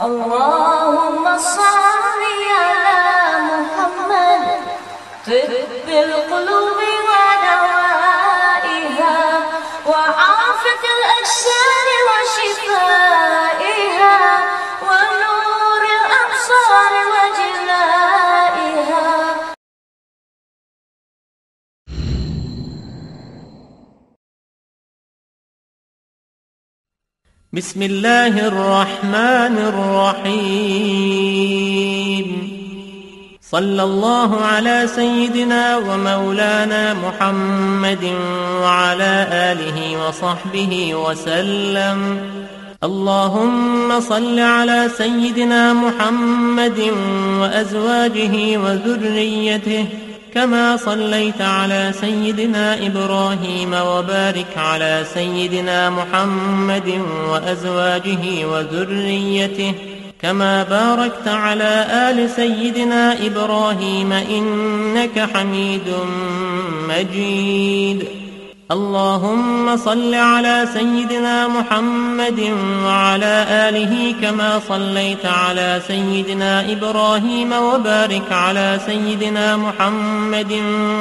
اللهم صل على بسم الله الرحمن الرحيم صلى الله على سيدنا ومولانا محمد وعلى آله وصحبه وسلم اللهم صل على سيدنا محمد وأزواجه وذريته كما صليت على سيدنا إبراهيم وبارك على سيدنا محمد وأزواجه وذريته كما باركت على آل سيدنا إبراهيم إنك حميد مجيد. اللهم صل على سيدنا محمد وعلى آله كما صليت على سيدنا إبراهيم وبارك على سيدنا محمد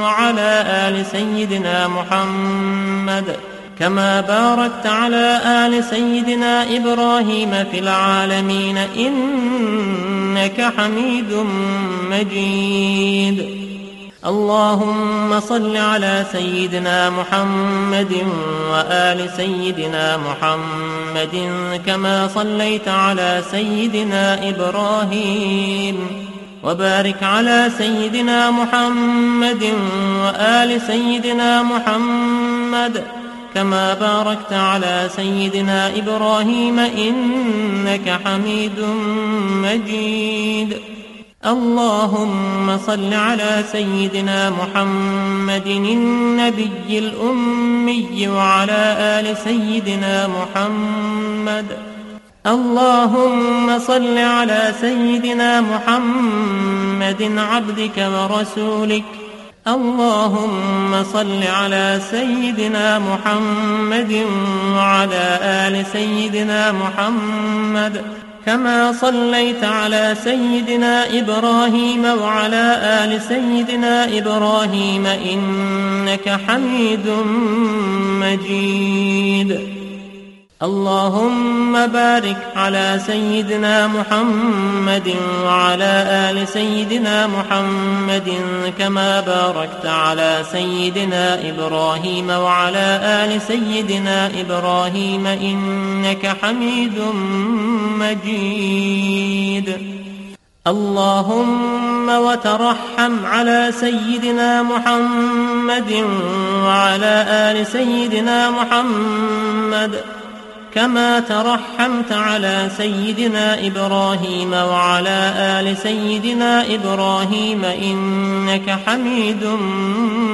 وعلى آل سيدنا محمد كما باركت على آل سيدنا إبراهيم في العالمين إنك حميد مجيد. اللهم صل على سيدنا محمد وآل سيدنا محمد كما صليت على سيدنا إبراهيم وبارك على سيدنا محمد وآل سيدنا محمد كما باركت على سيدنا إبراهيم إنك حميد مجيد اللهم صل على سيدنا محمد النبي الأمي وعلى آل سيدنا محمد. اللهم صل على سيدنا محمد عبدك ورسولك. اللهم صل على سيدنا محمد وعلى آل سيدنا محمد. كما صليت على سيدنا إبراهيم وعلى آل سيدنا إبراهيم إنك حميد مجيد. اللهم بارك على سيدنا محمد وعلى آل سيدنا محمد كما باركت على سيدنا إبراهيم وعلى آل سيدنا إبراهيم إنك حميد مجيد. اللهم وترحم على سيدنا محمد وعلى آل سيدنا محمد كما ترحمت على سيدنا إبراهيم وعلى آل سيدنا إبراهيم إنك حميد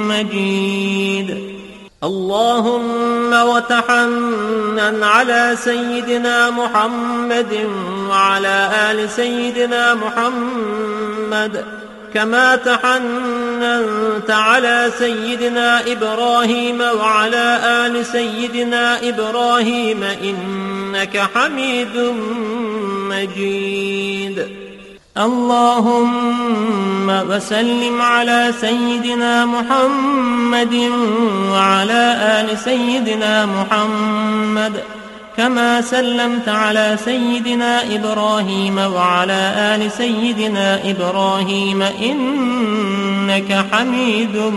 مجيد. اللهم وتحنن على سيدنا محمد وعلى آل سيدنا محمد كما تحننت على سيدنا إبراهيم وعلى آل سيدنا إبراهيم إنك حميد مجيد. اللهم وسلم على سيدنا محمد وعلى آل سيدنا محمد. كما سلمت على سيدنا إبراهيم وعلى آل سيدنا إبراهيم إنك حميد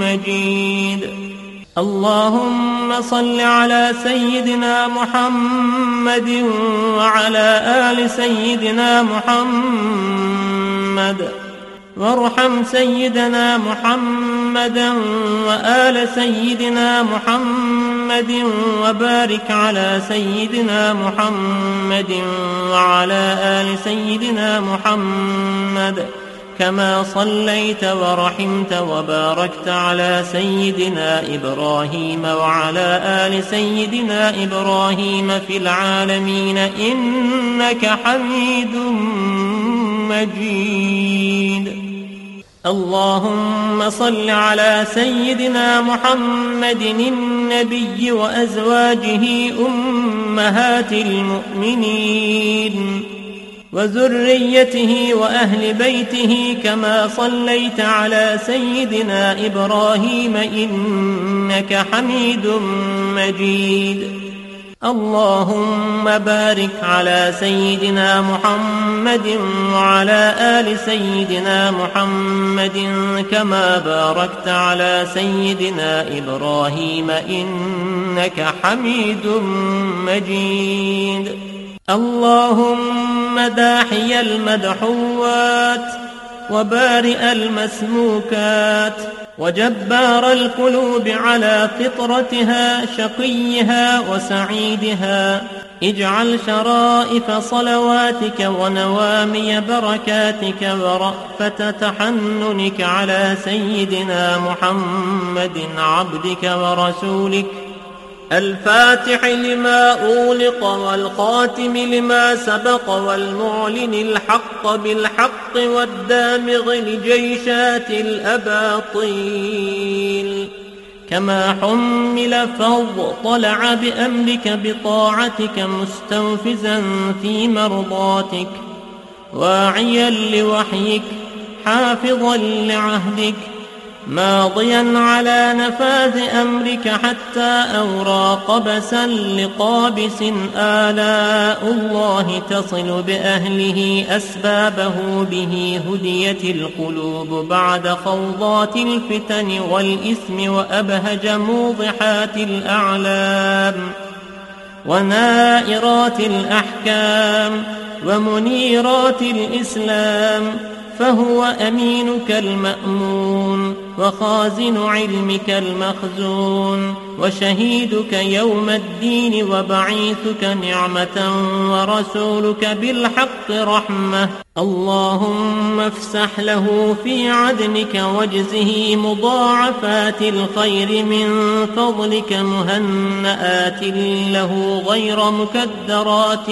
مجيد. اللهم صل على سيدنا محمد وعلى آل سيدنا محمد. وارحم سيدنا محمدا وآل سيدنا محمد وبارك على سيدنا محمد وعلى آل سيدنا محمد كما صليت ورحمت وباركت على سيدنا إبراهيم وعلى آل سيدنا إبراهيم في العالمين إنك حميد مجيد. اللهم صل على سيدنا محمد النبي وأزواجه أمه أمهات المؤمنين وذريته وأهل بيته كما صليت على سيدنا إبراهيم إنك حميد مجيد اللهم بارك على سيدنا محمد وعلى آل سيدنا محمد كما باركت على سيدنا إبراهيم إنك حميد مجيد. اللهم داحي المدحوات وبارئ المسموكات وجبار القلوب على فطرتها شقيها وسعيدها. اجعل شرائف صلواتك ونوامي بركاتك ورأفة تحننك على سيدنا محمد عبدك ورسولك. الفاتح لما أولق والخاتم لما سبق والمعلن الحق بالحق والدامغ لجيشات الأباطيل. كما حمل فاضطلع بأمرك بطاعتك مستوفزا في مرضاتك واعيا لوحيك حافظا لعهدك ماضيا على نفاذ أمرك حتى أورى قبسا لقابس آلاء الله تصل بأهله أسبابه به هديت القلوب بعد خوضات الفتن والإثم وأبهج موضحات الأعلام ونائرات الأحكام ومنيرات الإسلام فهو أمينك المأمون وخازن علمك المخزون وشهيدك يوم الدين وبعيثك نعمة ورسولك بالحق رحمة. اللهم افسح له في عدنك واجزه مضاعفات الخير من فضلك مهنآت له غير مكدرات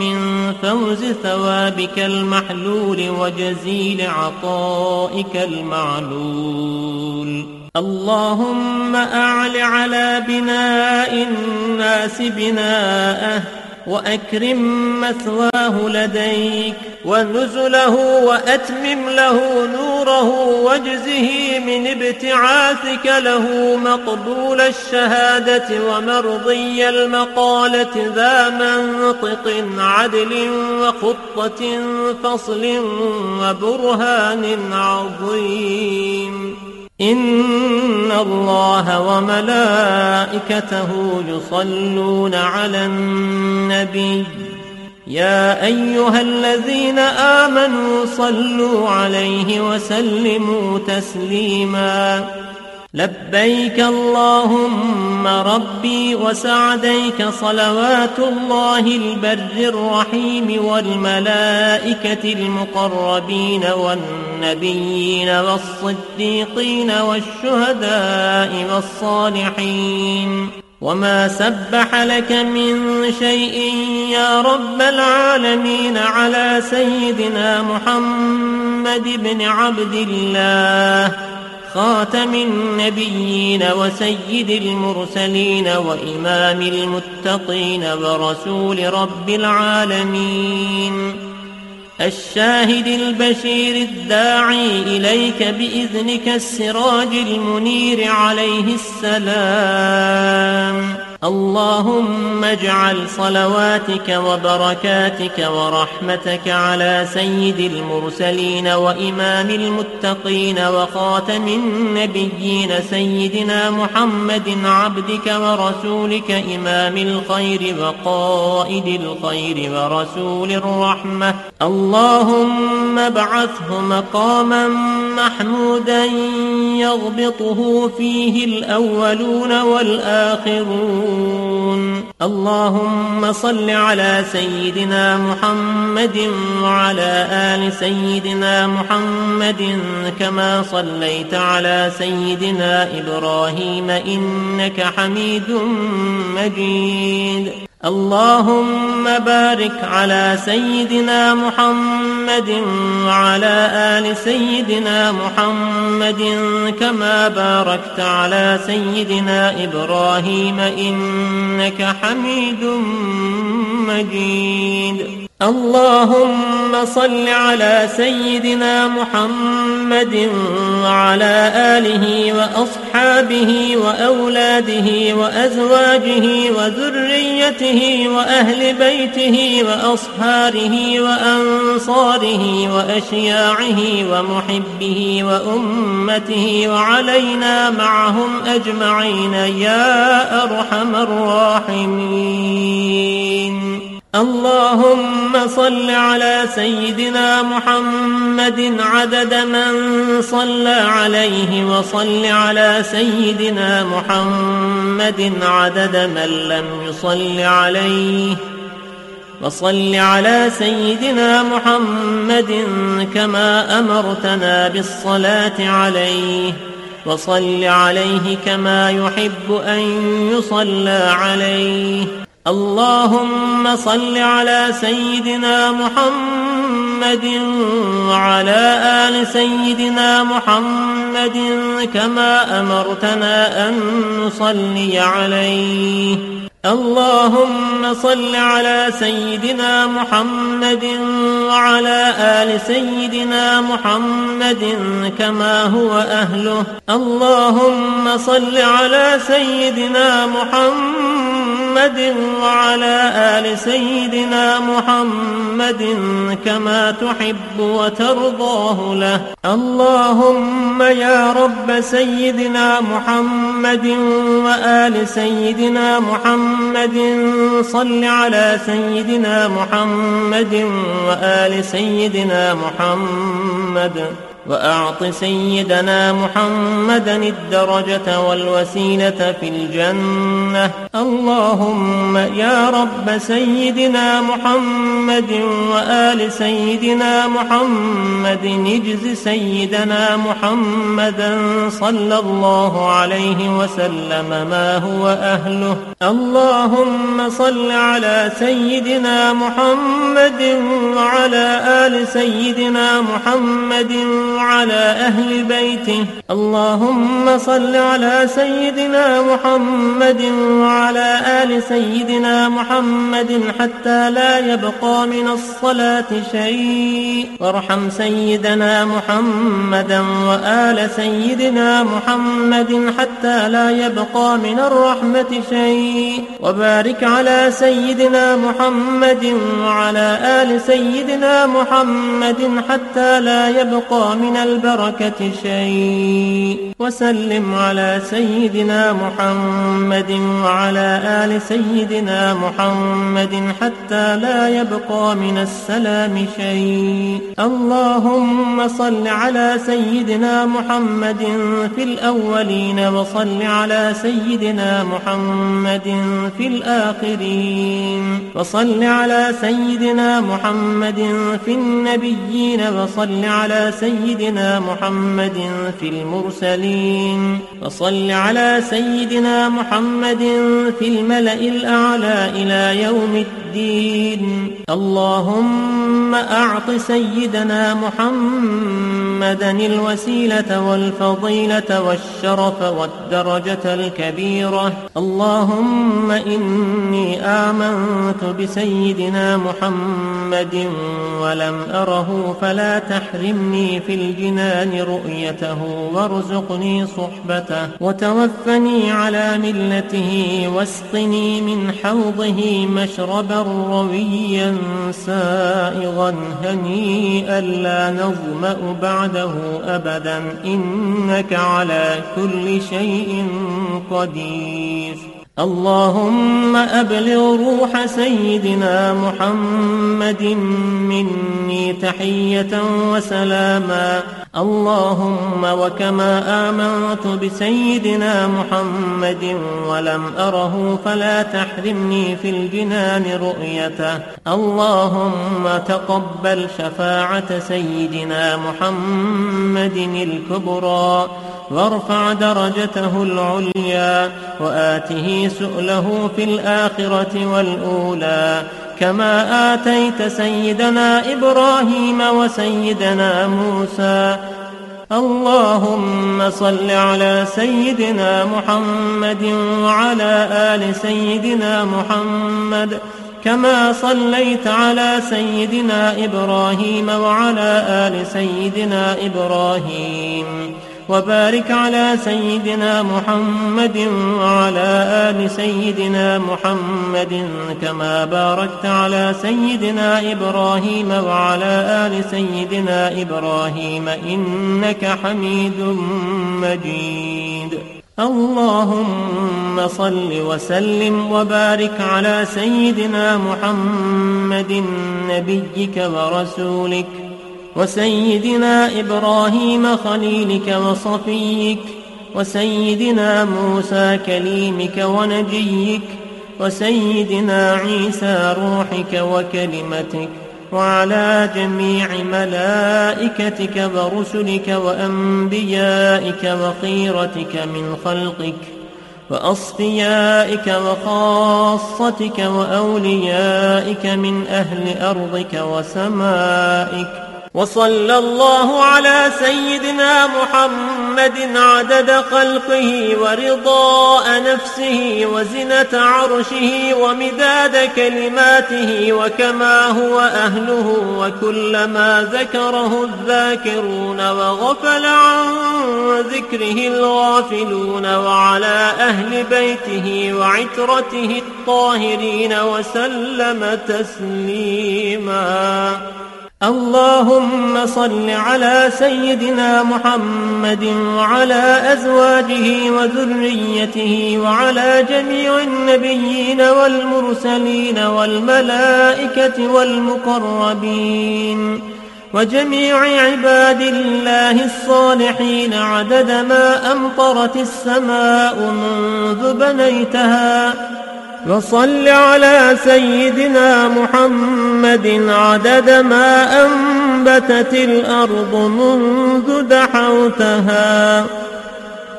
من فوز ثوابك المحلول وجزيل عطائك المعلول. اللهم أعل على بناء الناس بناءه وأكرم مثواه لديك ونزله وأتمم له نوره واجزه من ابتعاثك له مقبول الشهادة ومرضي المقالة ذا منطق عدل وخطة فصل وبرهان عظيم. إن الله وملائكته يصلون على النبي يا أيها الذين آمنوا صلوا عليه وسلموا تسليما لبيك اللهم ربي وسعديك صلوات الله البر الرحيم والملائكة المقربين والنبيين والصديقين والشهداء والصالحين. وما سبح لك من شيء يا رب العالمين على سيدنا محمد بن عبد الله. خاتم النبيين وسيد المرسلين وإمام المتقين ورسول رب العالمين. الشاهد البشير الداعي إليك بإذنك السراج المنير عليه السلام. اللهم اجعل صلواتك وبركاتك ورحمتك على سيد المرسلين وإمام المتقين وخاتم النبيين سيدنا محمد عبدك ورسولك إمام الخير وقائد الخير ورسول الرحمة. اللهم ابعثه مقاما محمودا يغبطه فيه الأولون والآخرون. اللهم صل على سيدنا محمد وعلى آل سيدنا محمد كما صليت على سيدنا إبراهيم إنك حميد مجيد. اللهم بارك على سيدنا محمد وعلى آل سيدنا محمد كما باركت على سيدنا إبراهيم إنك حميد مجيد. اللهم صل على سيدنا محمد وعلى آله وأصحابه وأولاده وأزواجه وذريته وأهل بيته وأصهاره وأنصاره وأشياعه ومحبه وأمته وعلينا معهم أجمعين يا أرحم الراحمين. اللهم صل على سيدنا محمد عدد من صلى عليه وصل على سيدنا محمد عدد من لم يصل عليه وصل على سيدنا محمد كما أمرتنا بالصلاة عليه وصل عليه كما يحب أن يصلى عليه اللهم صل على سيدنا محمد وعلى آل سيدنا محمد كما أمرتنا أن نصلي عليه. اللهم صل على سيدنا محمد وعلى آل سيدنا محمد كما هو أهله. اللهم صل على سيدنا محمد وعلى آل سيدنا محمد كما تحب وترضاه له. اللهم يا رب سيدنا محمد وآل سيدنا محمد صل على سيدنا محمد وآل سيدنا محمد. وأعط سيدنا محمدا الدرجة والوسيلة في الجنة. اللهم يا رب سيدنا محمد وآل سيدنا محمد اجز سيدنا محمدا صلى الله عليه وسلم ما هو أهله. اللهم صل على سيدنا محمد وعلى آل سيدنا محمد وعلى أهل بيته. اللهم صل على سيدنا محمد وعلى آل سيدنا محمد حتى لا يبقى من الصلاة شيء. وارحم سيدنا محمدا وآل سيدنا محمد حتى لا يبقى من الرحمة شيء. وبارك على سيدنا محمد وعلى آل سيدنا محمد حتى لا يبقى من البركة شيء. وسلم على سيدنا محمد وعلى آل سيدنا محمد حتى لا يبقى من السلام شيء. اللهم صل على سيدنا محمد في الأولين وصل على سيدنا محمد في الآخرين. وصل على سيدنا محمد في النبيين وصل على سيدنا محمد في المرسلين وصل على سيدنا محمد في الملأ الأعلى إلى يوم الدين. اللهم أعط سيدنا محمدا الوسيلة والفضيلة والشرف والدرجة الكبيرة. اللهم إني آمنت بسيدنا محمد ولم أره فلا تحرمني في الجنان رؤيته وارزقني صحبته وتوفني على ملته واسقني من حوضه مشربا رويا سائغا هنيئا لا نظمأ بعده أبدا إنك على كل شيء قدير اللهم أبلغ روح سيدنا محمد مني تحية وسلاما. اللهم وكما آمنت بسيدنا محمد ولم أره فلا تحرمني في الجنان رؤيته. اللهم تقبل شفاعة سيدنا محمد الكبرى. وارفع درجته العليا وآته سؤله في الآخرة والأولى كما آتيت سيدنا إبراهيم وسيدنا موسى. اللهم صل على سيدنا محمد وعلى آل سيدنا محمد كما صليت على سيدنا إبراهيم وعلى آل سيدنا إبراهيم. وبارك على سيدنا محمد وعلى آل سيدنا محمد كما باركت على سيدنا إبراهيم وعلى آل سيدنا إبراهيم إنك حميد مجيد. اللهم صل وسلم وبارك على سيدنا محمد نبيك ورسولك وسيدنا إبراهيم خليلك وصفيك وسيدنا موسى كليمك ونجيك وسيدنا عيسى روحك وكلمتك وعلى جميع ملائكتك ورسلك وأنبيائك وخيرتك من خلقك وأصفيائك وخاصتك وأوليائك من أهل أرضك وسمائك وصلى الله على سيدنا محمد عدد خلقه ورضاء نفسه وزنة عرشه ومداد كلماته وكما هو أهله وكلما ذكره الذاكرون وغفل عن ذكره الغافلون وعلى أهل بيته وعترته الطاهرين وسلم تسليماً اللهم صل على سيدنا محمد وعلى أزواجه وذريته وعلى جميع النبيين والمرسلين والملائكة والمقربين وجميع عباد الله الصالحين عدد ما أمطرت السماء منذ بنيتها وصل على سيدنا محمد عدد ما أنبتت الأرض منذ دحوتها.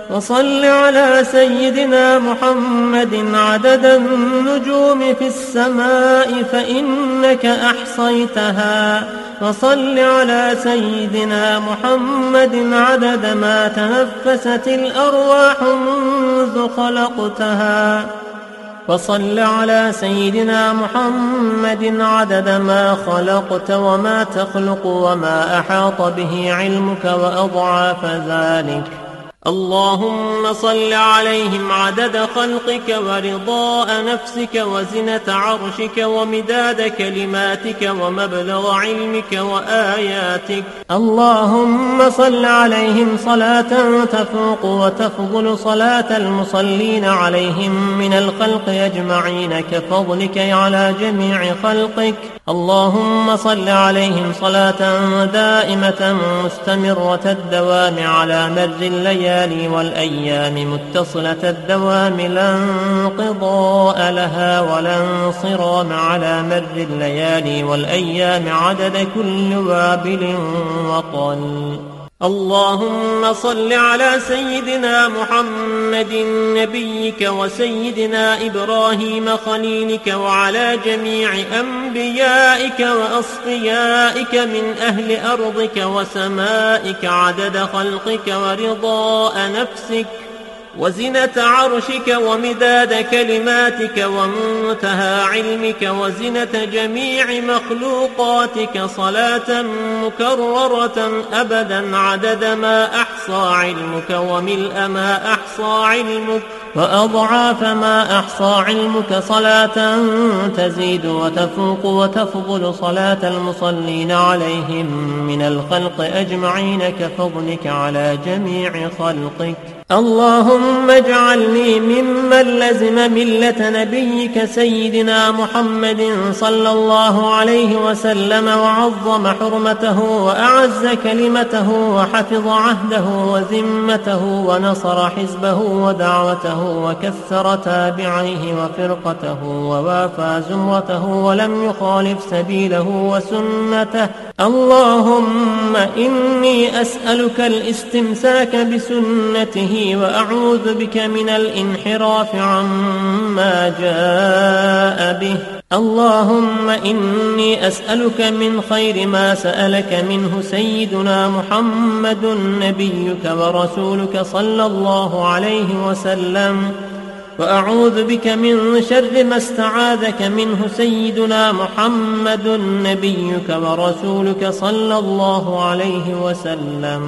وصل على سيدنا محمد عدد النجوم في السماء فإنك أحصيتها. وصل على سيدنا محمد عدد ما تنفست الأرواح منذ خلقتها. وصل على سيدنا محمد عدد ما خلقت وما تخلق وما أحاط به علمك وأضعاف ذلك. اللهم صل عليهم عدد خلقك ورضاء نفسك وزنة عرشك ومداد كلماتك ومبلغ علمك وآياتك. اللهم صل عليهم صلاة تفوق وتفضل صلاة المصلين عليهم من الخلق أجمعين كفضلك على جميع خلقك. اللهم صل عليهم صلاة دائمة مستمرة الدوام على مر الليالي. والأيام متصلة الدوام لا انقضاء لها ولا انصرام على مر الليالي والأيام عدد كل وابل وطل اللهم صل على سيدنا محمد نبيك وسيدنا إبراهيم خليلك وعلى جميع أنبيائك وأصفيائك من أهل أرضك وسمائك عدد خلقك ورضاء نفسك وزنة عرشك ومداد كلماتك ومنتهى علمك وزنة جميع مخلوقاتك صلاة مكررة أبدا عدد ما أحصى علمك وملء ما أحصى علمك وأضعاف ما أحصى علمك صلاة تزيد وتفوق وتفضل صلاة المصلين عليهم من الخلق أجمعين كفضلك على جميع خلقك اللهم اجعلني ممن لزم ملة نبيك سيدنا محمد صلى الله عليه وسلم وعظم حرمته وأعز كلمته وحفظ عهده وذمته ونصر حزبه ودعوته وكثر تابعيه وفرقته ووافى زمرته ولم يخالف سبيله وسنته. اللهم إني أسألك الاستمساك بسنته وأعوذ بك من الانحراف عما جاء به. اللهم إني أسألك من خير ما سألك منه سيدنا محمد نبيك ورسولك صلى الله عليه وسلم. وأعوذ بك من شر ما استعاذك منه سيدنا محمد نبيك ورسولك صلى الله عليه وسلم.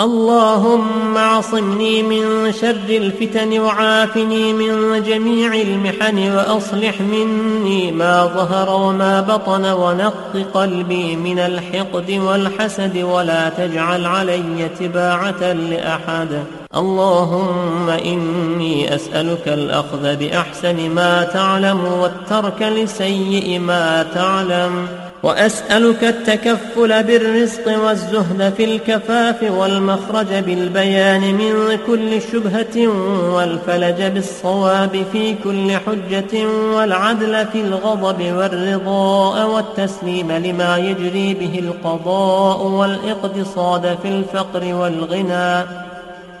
اللهم اعصمني من شر الفتن وعافني من جميع المحن وأصلح مني ما ظهر وما بطن ونق قلبي من الحقد والحسد ولا تجعل علي تباعة لأحد. اللهم إني أسألك الأخذ بأحسن ما تعلم والترك لسيء ما تعلم. وأسألك التكفل بالرزق والزهد في الكفاف والمخرج بالبيان من كل شبهة والفلج بالصواب في كل حجة والعدل في الغضب والرضاء والتسليم لما يجري به القضاء والإقتصاد في الفقر والغنى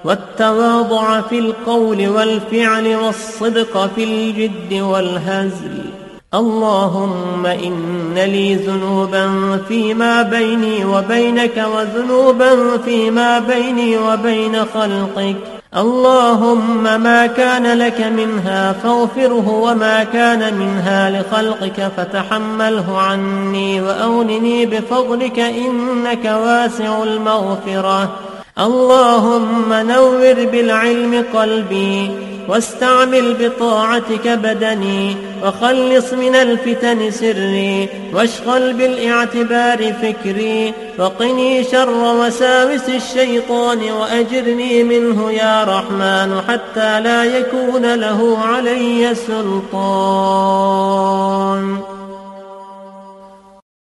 والتواضع في القول والفعل والصدق في الجد والهزل اللهم إن لي ذنوبا فيما بيني وبينك وذنوبا فيما بيني وبين خلقك. اللهم ما كان لك منها فاغفره وما كان منها لخلقك فتحمله عني وأونني بفضلك إنك واسع المغفرة. اللهم نور بالعلم قلبي واستعمل بطاعتك بدني وخلص من الفتن سري واشغل بالاعتبار فكري وقني شر وساوس الشيطان وأجرني منه يا رحمن حتى لا يكون له علي سلطان.